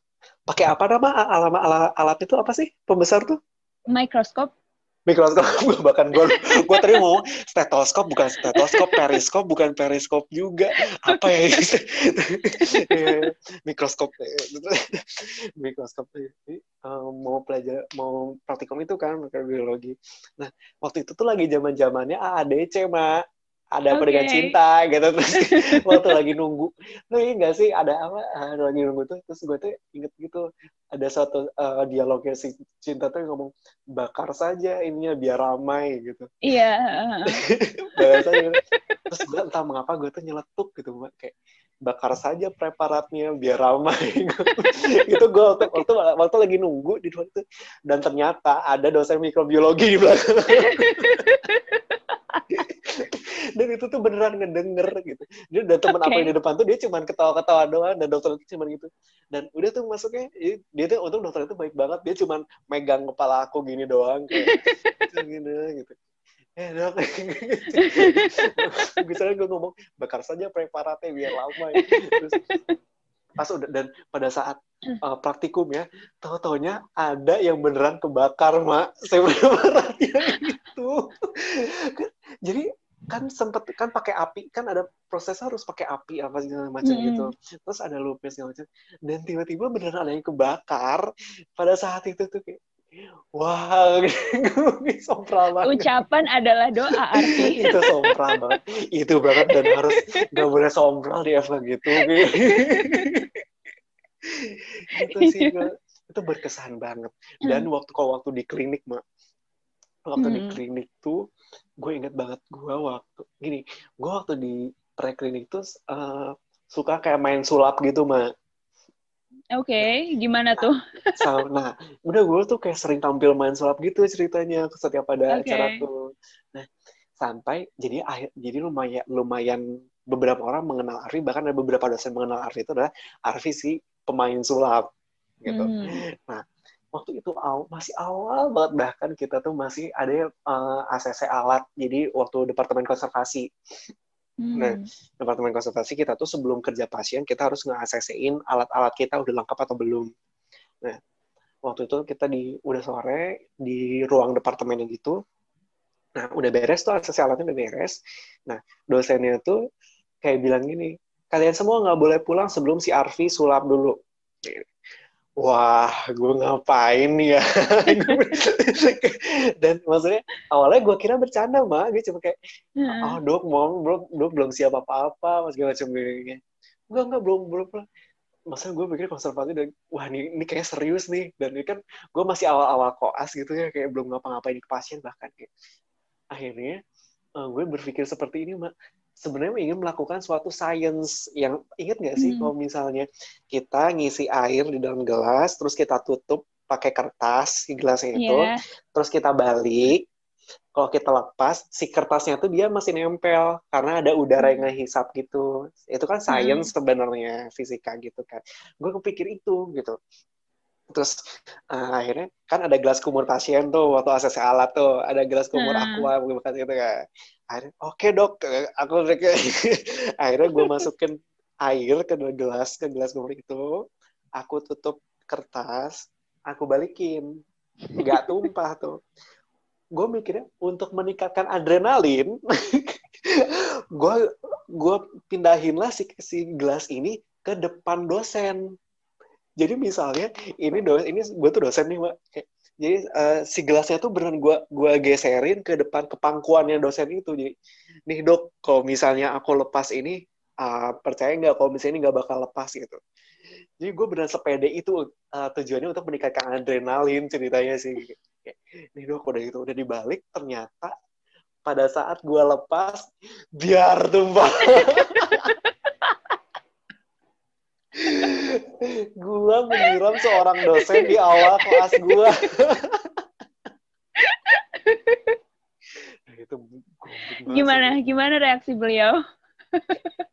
pakai apa nama alat, alat alat itu apa sih pembesar tuh mikroskop mikroskop bahkan gue gue tadi mau stetoskop bukan stetoskop periskop bukan periskop juga. Apa ya mikroskop mikroskop mau pelajar mau praktikum itu kan mikrobiologi nah waktu itu tuh lagi zaman zamannya AADC mak ada apa okay. dengan cinta gitu. Terus waktu lagi nunggu lu ini gak sih ada apa ada lagi nunggu tuh? Terus gue tuh inget gitu ada satu uh, dialognya si cinta tuh ngomong bakar saja ininya biar ramai gitu. Iya yeah. terus gue entah mengapa gue tuh nyeletuk gitu kayak bakar saja preparatnya biar ramai itu gue waktu, waktu waktu lagi nunggu di waktu itu dan ternyata ada dosen mikrobiologi di belakang dan itu tuh beneran ngedenger gitu. Dia dan teman okay. apa yang di depan tuh dia cuma ketawa-ketawa doang dan dokter itu cuma gitu. Dan udah tuh masuknya dia tuh untuk dokter itu baik banget dia cuma megang kepala aku gini doang kayak gini gitu. Eh dok. Misalnya gue ngomong bakar saja preparatnya biar lama ya. terus pas udah dan pada saat uh, praktikum ya tahu taunya ada yang beneran kebakar mak. Saya beneran itu jadi kan sempet kan pakai api kan ada proses harus pakai api apa segala macam hmm. gitu terus ada loopnya segala macam dan tiba-tiba beneran ada yang kebakar pada saat itu tuh kayak Wah, gue sompral banget. Ucapan adalah doa, arti. itu sompral banget. Itu banget dan harus gak boleh sompral di FK gitu. itu sih, gue, itu berkesan banget. Dan hmm. waktu kalau waktu di klinik, Mak, waktu hmm. di klinik tuh gue inget banget gue waktu gini gue waktu di preklinik tuh uh, suka kayak main sulap gitu mah Oke, okay, gimana tuh? Nah, nah, udah gue tuh kayak sering tampil main sulap gitu ceritanya setiap ada okay. acara tuh. Nah, sampai jadi akhir jadi lumayan lumayan beberapa orang mengenal Arfi bahkan ada beberapa dosen mengenal Arfi itu adalah Arfi si pemain sulap gitu. Hmm. Nah, waktu itu aw, masih awal banget. Bahkan kita tuh masih ada uh, eh, ACC alat. Jadi waktu departemen konservasi. Hmm. nah departemen konservasi kita tuh sebelum kerja pasien kita harus nge-ACC-in alat-alat kita udah lengkap atau belum. Nah waktu itu kita di udah sore di ruang departemen yang gitu. Nah udah beres tuh ACC alatnya udah beres. Nah dosennya tuh kayak bilang gini kalian semua nggak boleh pulang sebelum si Arfi sulap dulu wah gue ngapain ya? Dan maksudnya awalnya gue kira bercanda mah gue cuma kayak oh dok mau belum dok belum siap apa apa mas macam gini enggak enggak belum belum masa gue pikir konservatif dan wah ini, ini kayak serius nih. Dan ini kan gue masih awal-awal koas gitu ya kayak belum ngapa-ngapain ke pasien bahkan kayak. Akhirnya uh, gue berpikir seperti ini mak sebenarnya ingin melakukan suatu science yang inget nggak sih hmm. kalau misalnya kita ngisi air di dalam gelas terus kita tutup pakai kertas si gelasnya itu yeah. terus kita balik kalau kita lepas si kertasnya tuh dia masih nempel karena ada udara yang hmm. ngehisap gitu itu kan science hmm. sebenarnya fisika gitu kan gue kepikir itu gitu terus uh, akhirnya kan ada gelas kumur pasien tuh waktu ACC alat tuh ada gelas kumur hmm. aqua bekas gitu kan. Akhirnya oke okay, dok. Aku akhirnya gue masukin air ke gelas ke gelas kumur itu aku tutup kertas aku balikin. Nggak tumpah tuh. Gue mikirnya untuk meningkatkan adrenalin gue gue pindahin lah si, si gelas ini ke depan dosen jadi misalnya ini dosen ini gue tuh dosen nih mbak. Jadi uh, si gelasnya tuh beneran gue gua geserin ke depan ke pangkuannya dosen itu. Jadi nih dok kalau misalnya aku lepas ini uh, percaya nggak kalau misalnya ini nggak bakal lepas? Gitu. Jadi gue beneran sepede itu uh, tujuannya untuk meningkatkan adrenalin ceritanya sih. Nih dok udah itu udah dibalik ternyata pada saat gue lepas biar tumpah gua menyiram seorang dosen di awal kelas gua. itu gimana gimana reaksi beliau?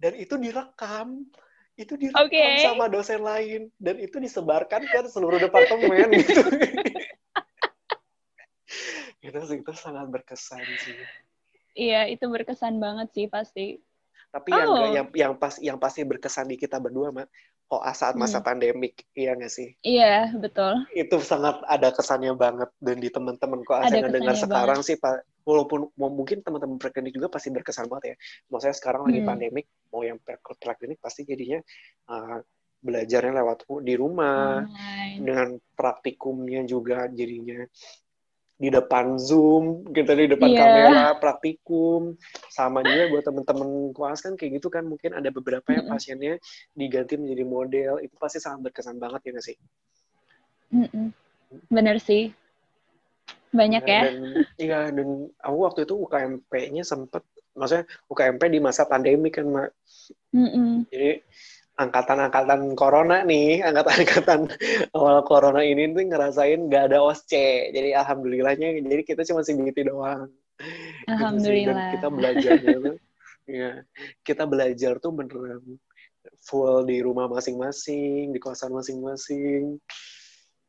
dan itu direkam. Itu direkam okay. sama dosen lain dan itu disebarkan ke seluruh departemen gitu. itu itu sangat berkesan sih. Iya, itu berkesan banget sih pasti. Tapi oh. yang yang yang pas yang pasti berkesan di kita berdua, Mak, koas saat masa Hmm. pandemik, iya nggak sih? Iya, betul. Itu sangat ada kesannya banget dan di teman-teman koas Ada yang dengar sekarang sih, Pak, walaupun mungkin teman-teman preklinik juga pasti berkesan banget ya. Maksudnya sekarang lagi Hmm. pandemik, mau yang pre- preklinik pasti jadinya uh, belajarnya lewat di rumah, Online. dengan praktikumnya juga jadinya di depan Zoom, gitu di depan Iya. kamera, praktikum. Sama juga buat teman-teman koas kan kayak gitu kan mungkin ada beberapa yang pasiennya diganti menjadi model, itu pasti sangat berkesan banget ya nggak sih? Bener sih. Banyak ya. Dan iya dan aku waktu itu UKMP-nya sempet, maksudnya UKMP di masa pandemi kan, Mak. Mm-mm. Jadi angkatan-angkatan corona nih, angkatan-angkatan awal corona ini tuh ngerasain gak ada OSCE. Jadi alhamdulillahnya, jadi kita cuma CBT doang. Gitu sih. Dan Alhamdulillah. kita belajarnya tuh, ya, kita belajar tuh beneran full di rumah masing-masing, di kosan masing-masing.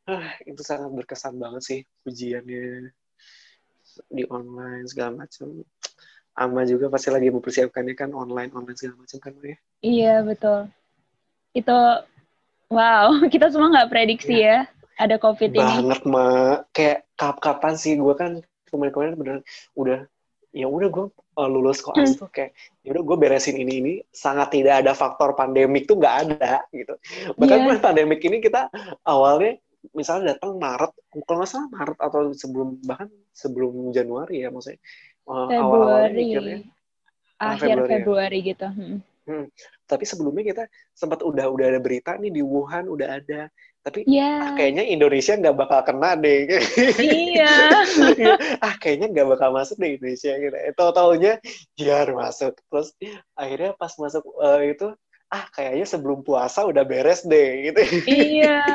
Ah, itu sangat berkesan banget sih ujiannya di online segala macam. Ama juga pasti lagi mempersiapkannya kan online online segala macam kan ya. Iya, betul. Itu, wow, kita semua nggak prediksi ya ada COVID ini. banget mak kayak kap kapan sih gue kan kemarin-kemarin beneran udah ya udah gue uh, lulus koas Hmm. tuh kayak ya udah gue beresin ini ini sangat tidak ada faktor pandemik tuh nggak ada gitu bahkan bulan pandemik ini kita awalnya misalnya datang Maret kalau nggak salah Maret atau sebelum bahkan sebelum Januari ya maksudnya uh, awal-awalnya Februari. mikirnya Ah, Akhir Februari ya. Februari gitu. Mm. tapi sebelumnya kita sempat udah udah ada berita nih di Wuhan udah ada tapi ah, Iya. kayaknya Indonesia nggak bakal kena deh Iya. ah kayaknya nggak bakal masuk deh Indonesia gitu. Eh, tahu-taunya biar masuk. Terus akhirnya pas masuk eh, itu ah kayaknya sebelum puasa udah beres deh gitu. Iya.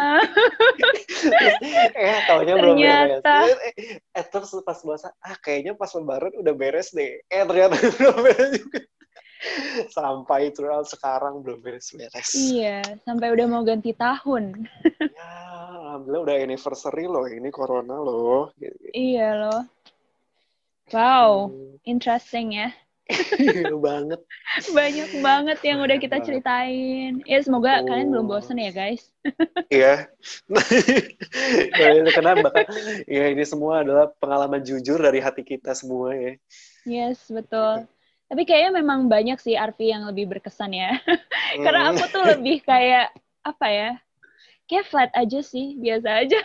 eh taunya belum beres. Eh, eh, terus pas puasa ah kayaknya pas lebaran udah beres deh. Eh ternyata belum beres juga. Sampai terus sekarang belum beres-beres. Iya, sampai udah mau ganti tahun. Ya, alhamdulillah udah anniversary loh ini corona loh. Gitu. Iya loh. Wow, Hmm, interesting ya. banget. Banyak banget yang udah kita ceritain. Ya semoga Oh. kalian belum bosen ya guys. Iya. Kenapa? Ya ini semua adalah pengalaman jujur dari hati kita semua ya. Yes, betul. Tapi kayaknya memang banyak sih Arfi yang lebih berkesan ya. Karena Hmm. aku tuh lebih kayak apa ya? Kayak flat aja sih, biasa aja.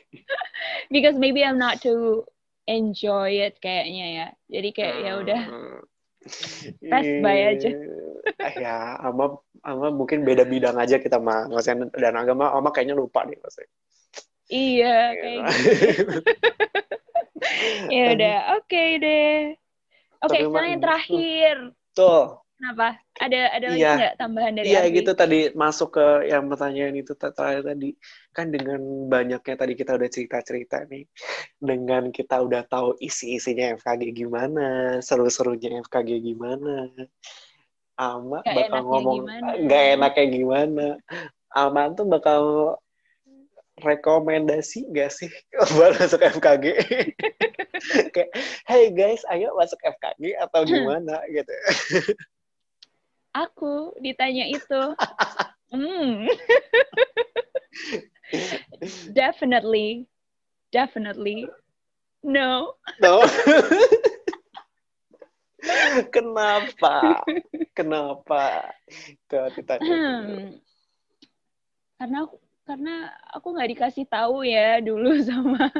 Because maybe I'm not too enjoy it kayaknya ya. Jadi kayak ya udah. Hmm. Pass by aja. Ah, ya, ama ama mungkin beda bidang aja kita mah. Maksudnya dan agama ama kayaknya lupa nih maksudnya. Iya, kayak gitu. Ya udah, oke deh. Oke, Tapi, sekarang yang terakhir. Tuh, Kenapa? Ada ada lagi Iya. nggak tambahan dari Iya gitu tadi masuk ke yang pertanyaan itu terakhir tadi kan dengan banyaknya tadi kita udah cerita-cerita nih dengan kita udah tahu isi-isinya FKG gimana seru-serunya FKG gimana Ama Nggak bakal ngomong nggak enaknya gimana Ama tuh bakal rekomendasi gak sih buat masuk FKG kayak hey guys ayo masuk FKG atau gimana gitu Aku ditanya itu. Hmm. Definitely. Definitely. No. No. Kenapa? Kenapa? Tuh, ditanya. Hmm. Karena karena aku nggak dikasih tahu ya dulu sama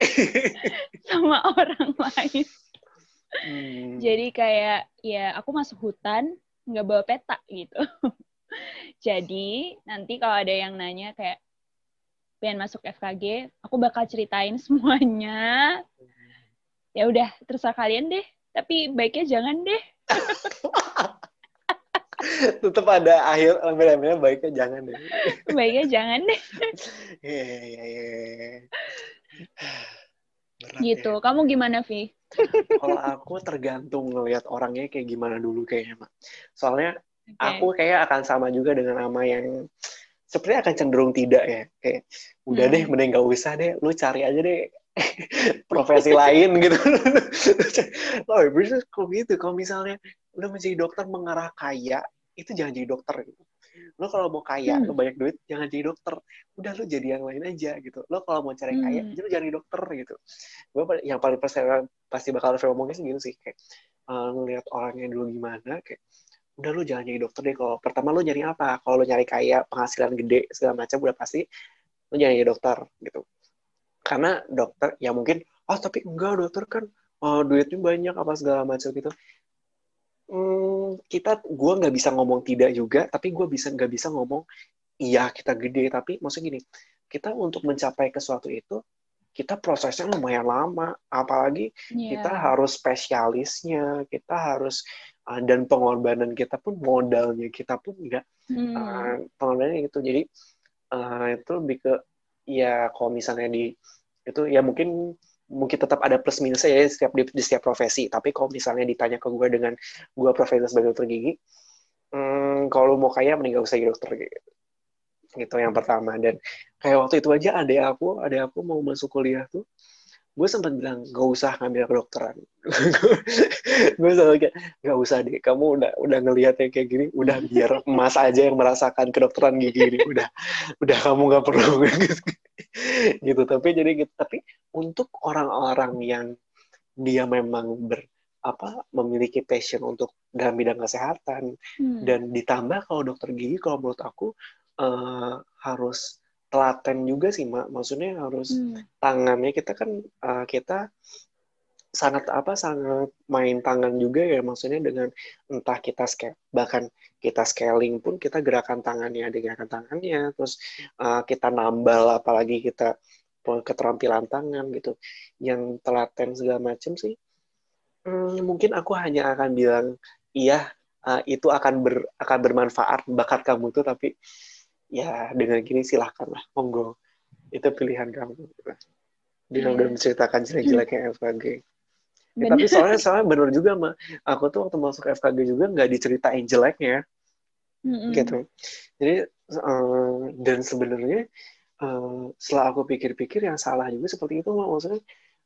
sama orang lain. Hmm. Jadi kayak ya aku masuk hutan nggak bawa peta gitu. Jadi nanti kalau ada yang nanya kayak pengen masuk FKG, aku bakal ceritain semuanya. Ya udah, terserah kalian deh. Tapi baiknya jangan deh. Tetap ada akhir lambe baiknya jangan deh. Baiknya jangan deh. Iya, iya, iya. Berat Gitu. ya. Kamu gimana, Vi? Kalau aku tergantung ngelihat orangnya kayak gimana dulu kayaknya, Mak. Soalnya Oke. aku kayak akan sama juga dengan Ama yang sepertinya akan cenderung tidak ya. Kayak udah Hmm. deh, mending gak usah deh. Lu cari aja deh profesi lain gitu. Loh, bisa kok gitu. Kalau misalnya lu menjadi dokter mengarah kaya, itu jangan jadi dokter gitu. Lo kalau mau kaya Hmm. lo banyak duit jangan jadi dokter. Udah lo jadi yang lain aja gitu. Lo kalau mau cari kaya Hmm. lo jangan jadi dokter gitu. Gue yang paling pasti pasti bakal Raffi ngomongnya sih gitu sih kayak eh, ngelihat orangnya dulu gimana kayak udah lo jangan jadi dokter deh kalau pertama lo nyari apa? Kalau lo nyari kaya penghasilan gede segala macam udah pasti lo jangan jadi dokter gitu. Karena dokter ya mungkin ah tapi enggak dokter kan eh, duitnya banyak apa segala macam gitu Hmm, kita gue nggak bisa ngomong tidak juga tapi gue bisa nggak bisa ngomong iya kita gede tapi maksudnya gini kita untuk mencapai ke suatu itu kita prosesnya lumayan lama apalagi Iya. kita harus spesialisnya kita harus uh, dan pengorbanan kita pun modalnya kita pun nggak Hmm. uh, pengorbanannya itu jadi uh, itu lebih ke ya kalau misalnya di itu ya mungkin mungkin tetap ada plus minusnya ya setiap di, di setiap profesi. Tapi kalau misalnya ditanya ke gue dengan gue profesi sebagai dokter gigi hmm, kalau mau kaya mending gak usah jadi dokter gitu. Gitu yang pertama. Dan kayak waktu itu aja ada aku ada aku mau masuk kuliah tuh gue sempat bilang gak usah ngambil kedokteran gue selalu kayak gak usah deh kamu udah udah ngelihat yang kayak gini udah biar emas aja yang merasakan kedokteran gigi ini udah udah kamu nggak perlu gitu tapi jadi gitu tapi untuk orang-orang yang dia memang ber apa memiliki passion untuk dalam bidang kesehatan Hmm. dan ditambah kalau dokter gigi kalau menurut aku eh, harus telaten juga sih mak. Maksudnya harus Hmm. tangannya kita kan eh, kita sangat apa sangat main tangan juga ya. Maksudnya dengan entah kita scale bahkan kita scaling pun kita gerakan tangannya ada gerakan tangannya terus eh, kita nambal apalagi kita keterampilan tangan gitu. Yang telaten segala macam sih hmm, mungkin aku hanya akan bilang iya eh, itu akan ber akan bermanfaat bakat kamu tuh tapi ya dengan gini silahkan lah monggo itu pilihan kamu dengan Iya. udah menceritakan jelek-jeleknya FKG Ya, Bener. tapi soalnya soalnya bener juga mah aku tuh waktu masuk FKG juga nggak diceritain jeleknya Mm-mm. gitu jadi eh, dan sebenarnya eh, setelah aku pikir-pikir yang salah juga seperti itu Mak. maksudnya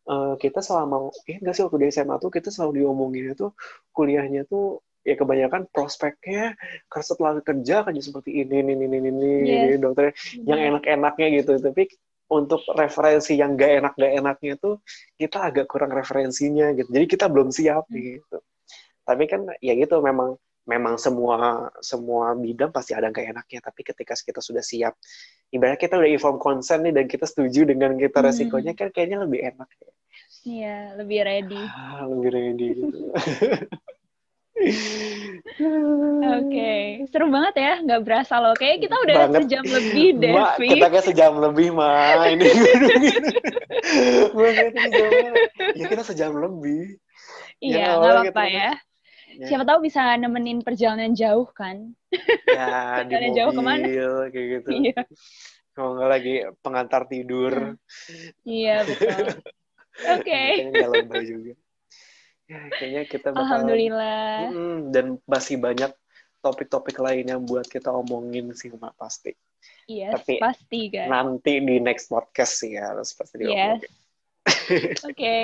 eh, kita selama eh nggak sih waktu di SMA tuh kita selalu diomongin itu kuliahnya tuh ya kebanyakan prospeknya karena setelah kerja kan jadi seperti ini ini ini ini, ini Yes. dokter yang Bener. enak-enaknya gitu tapi untuk referensi yang gak enak gak enaknya tuh kita agak kurang referensinya gitu jadi kita belum siap gitu tapi kan ya gitu memang memang semua semua bidang pasti ada yang gak enaknya tapi ketika kita sudah siap ibaratnya kita udah inform consent nih dan kita setuju dengan kita Hmm. resikonya kan kayaknya lebih enak ya. Iya, lebih ready. ah, lebih ready gitu Oke, seru banget ya, nggak berasa loh. Kayaknya kita udah Banget. sejam lebih, Devi. kita kayak sejam lebih, mah. Ini Ya kita sejam lebih. Iya, Ya, nggak awalnya apa-apa ya. Ya, Siapa tahu bisa nemenin perjalanan jauh kan? ya di Jalan jauh ke mana? mobil kayak gitu. Iya, Kalau nggak lagi pengantar tidur. iya betul. Oke, Kayaknya nggak lebay juga. Ya, kayaknya kita bakal alhamdulillah. Mm, dan masih banyak topik-topik lain yang buat kita omongin sih Mak pasti. Yes, Tapi- pasti guys. Nanti di next podcast sih ya harus pasti Yes. diomongin. Oke.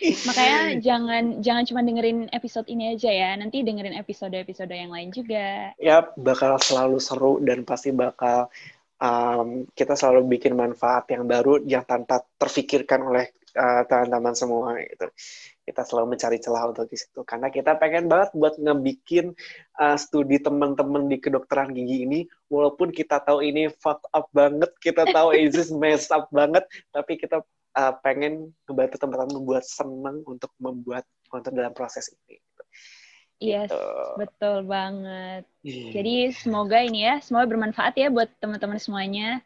Makanya jangan jangan cuma dengerin episode ini aja ya. Nanti dengerin episode-episode yang lain juga. ya bakal selalu seru dan pasti bakal um, kita selalu bikin manfaat yang baru yang tanpa terfikirkan oleh uh, teman-teman semua gitu. Kita selalu mencari celah untuk di situ karena kita pengen banget buat ngebikin uh, studi teman-teman di kedokteran gigi ini walaupun kita tahu ini fucked up banget, kita tahu is messed up banget, tapi kita uh, pengen ngebantu teman-teman buat senang untuk membuat konten dalam proses ini. Yes, Gitu. betul banget. Iya. Jadi semoga ini ya, semoga bermanfaat ya buat teman-teman semuanya.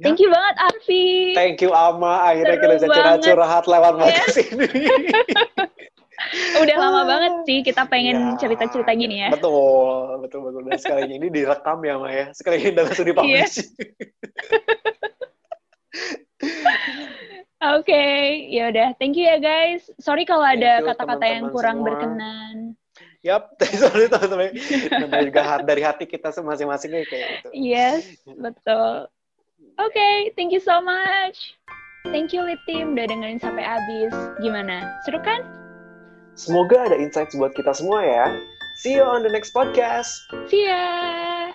Ya. Thank you banget Arfi. Thank you Ama, akhirnya Seru kita bisa curhat-curhat lewat Iya. podcast ini. Udah lama banget sih kita pengen Ya, cerita-cerita gini ya. Betul, betul, betul. Dan sekali ini direkam ya, Ma ya. Sekali ini udah langsung Iya. dipublish. Oke, ya udah. Thank you ya guys. Sorry kalau ada kata-kata yang kurang semua. berkenan. Yap, sorry teman-teman. Namanya juga dari hati kita masing-masing kayak gitu. Yes, betul. Oke, thank you so much. Thank you Lit Team udah dengerin sampai habis. Gimana? Seru kan? Semoga ada insights buat kita semua ya. See you on the next podcast. See ya!